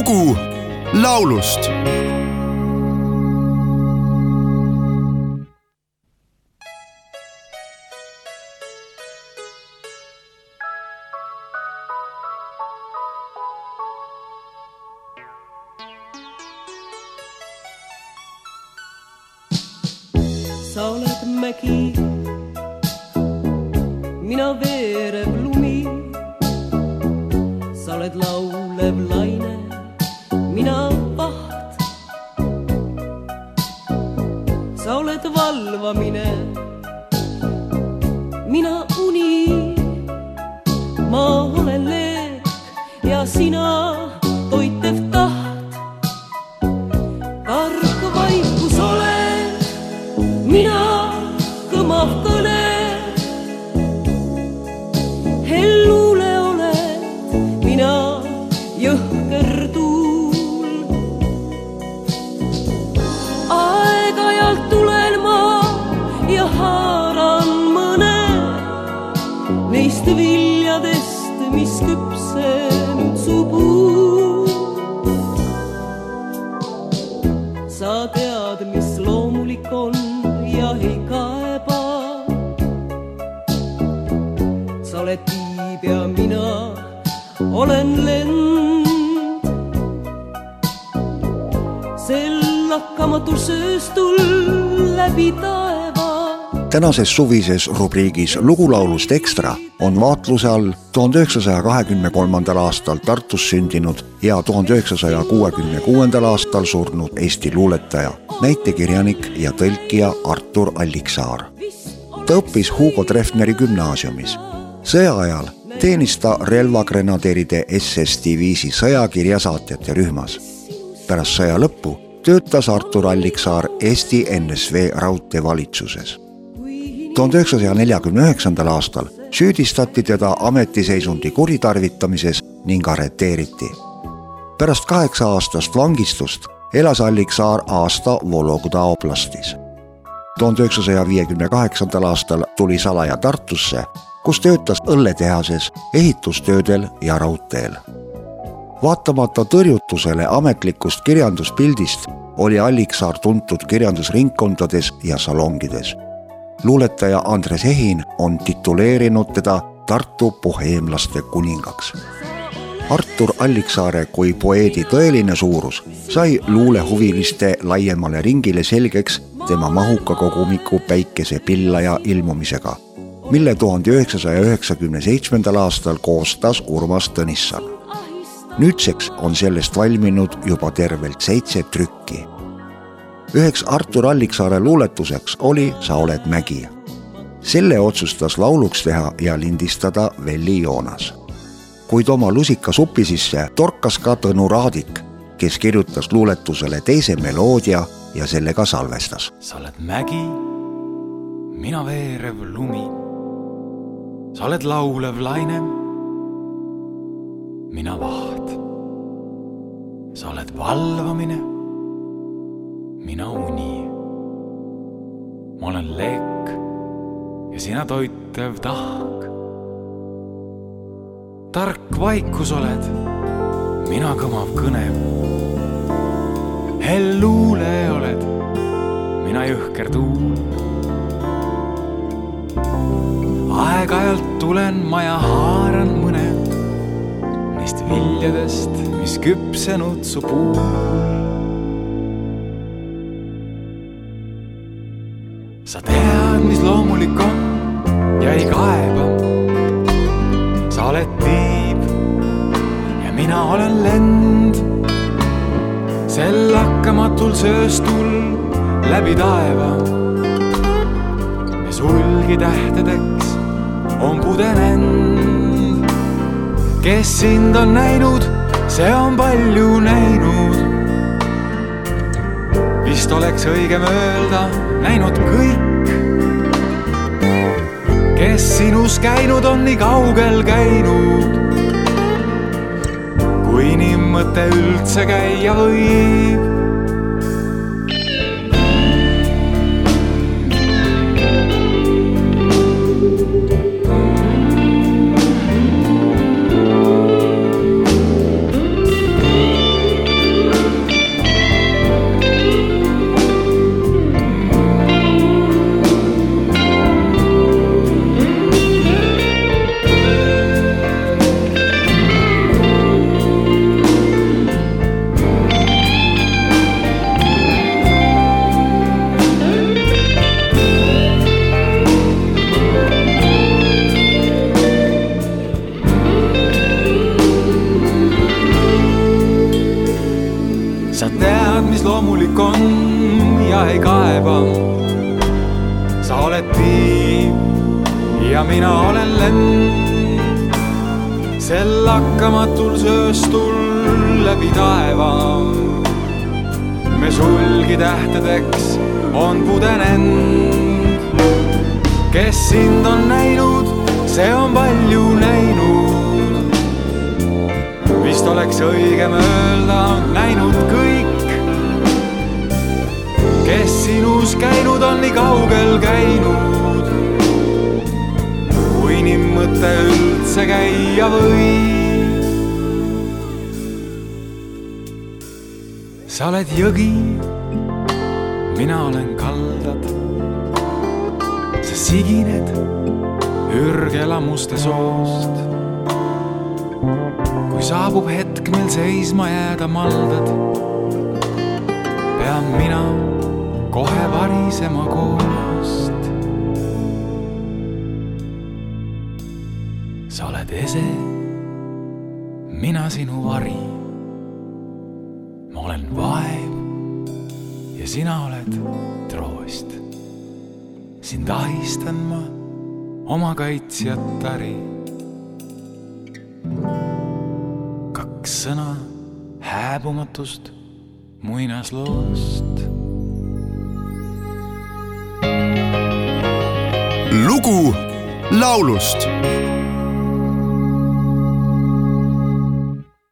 lugu laulust sa oled mägi, mina veerev lumi. sa oled laulev laine, valvamine, mina uni. ma olen leek ja sina toitev taht. tark vaikus oled mina mis küpsenud su puud sa tead, mis loomulik on ja ei kaeba. sa oled tiib ja mina olen lend. sel lakkamatul sööstul läbi taeva tänases suvises rubriigis Lugulaulust ekstra on vaatluse all tuhande üheksasaja kahekümne kolmandal aastal Tartus sündinud ja tuhande üheksasaja kuuekümne kuuendal aastal surnud Eesti luuletaja, näitekirjanik ja tõlkija Artur Alliksaar. ta õppis Hugo Treffneri gümnaasiumis. sõja ajal teenis ta relvagrenadeeride SS diviisi sõjakirjasaatjate rühmas. pärast sõja lõppu töötas Artur Alliksaar Eesti NSV raudteevalitsuses tuhande üheksasaja neljakümne üheksandal aastal süüdistati teda ametiseisundi kuritarvitamises ning arreteeriti. pärast kaheksa aastast vangistust elas Alliksaar aasta Vologda oblastis. tuhande üheksasaja viiekümne kaheksandal aastal tuli salaja Tartusse, kus töötas õlletehases, ehitustöödel ja raudteel. vaatamata tõrjutusele ametlikust kirjanduspildist oli Alliksaar tuntud kirjandusringkondades ja salongides luuletaja Andres Ehin on tituleerinud teda Tartu boheemlaste kuningaks. Artur Alliksaare kui poeedi tõeline suurus sai luulehuviliste laiemale ringile selgeks tema mahuka kogumiku Päikesepillaja ilmumisega, mille tuhande üheksasaja üheksakümne seitsmendal aastal koostas Urmas Tõnisson. nüüdseks on sellest valminud juba tervelt seitse trükki üheks Artur Alliksaare luuletuseks oli Sa oled mägi. selle otsustas lauluks teha ja lindistada Velli Joonas. kuid oma lusikasupi sisse torkas ka Tõnu Raadik, kes kirjutas luuletusele teise meloodia ja selle ka salvestas. sa oled mägi, mina veerev lumi. sa oled laulev laine, mina vaht. sa oled valvamine mina uni. ma olen lekk ja sina toitev tahk. tark vaikus oled, mina kõmav kõne. hell luule oled, mina jõhker tuul. aeg-ajalt tulen ma ja haaran mõne neist viljadest, mis küpsenud su puul sa tead, mis loomulik on ja ei kaeba. sa oled tiib ja mina olen lend. sel lakkamatul sööstul läbi taeva. me sulgi tähtedeks on pudenenud. kes sind on näinud, see on palju näinud vist oleks õigem öelda näinud kõik, kes sinus käinud on nii kaugel käinud, kui nii mõte üldse käia võib. Ja mina olen lend sel lakkamatul sööstul läbi taeva. me sulgi tähtedeks on pudenenud, kes sind on näinud, see on palju näinud. vist oleks õigem öelda näinud kõik kes sinus käinud on nii kaugel käinud, mõte üldse käia võib. sa oled jõgi, mina olen kaldad. sa sigined ürgelamuste soost. kui saabub hetk, mil seisma jääda maldad, pean mina kohe varisema koost. Oled ese, mina sinu vari. ma olen vaev ja sina oled troost. sind ahistan ma oma kaitsjatari. kaks sõna hääbumatust muinasloost lugu laulust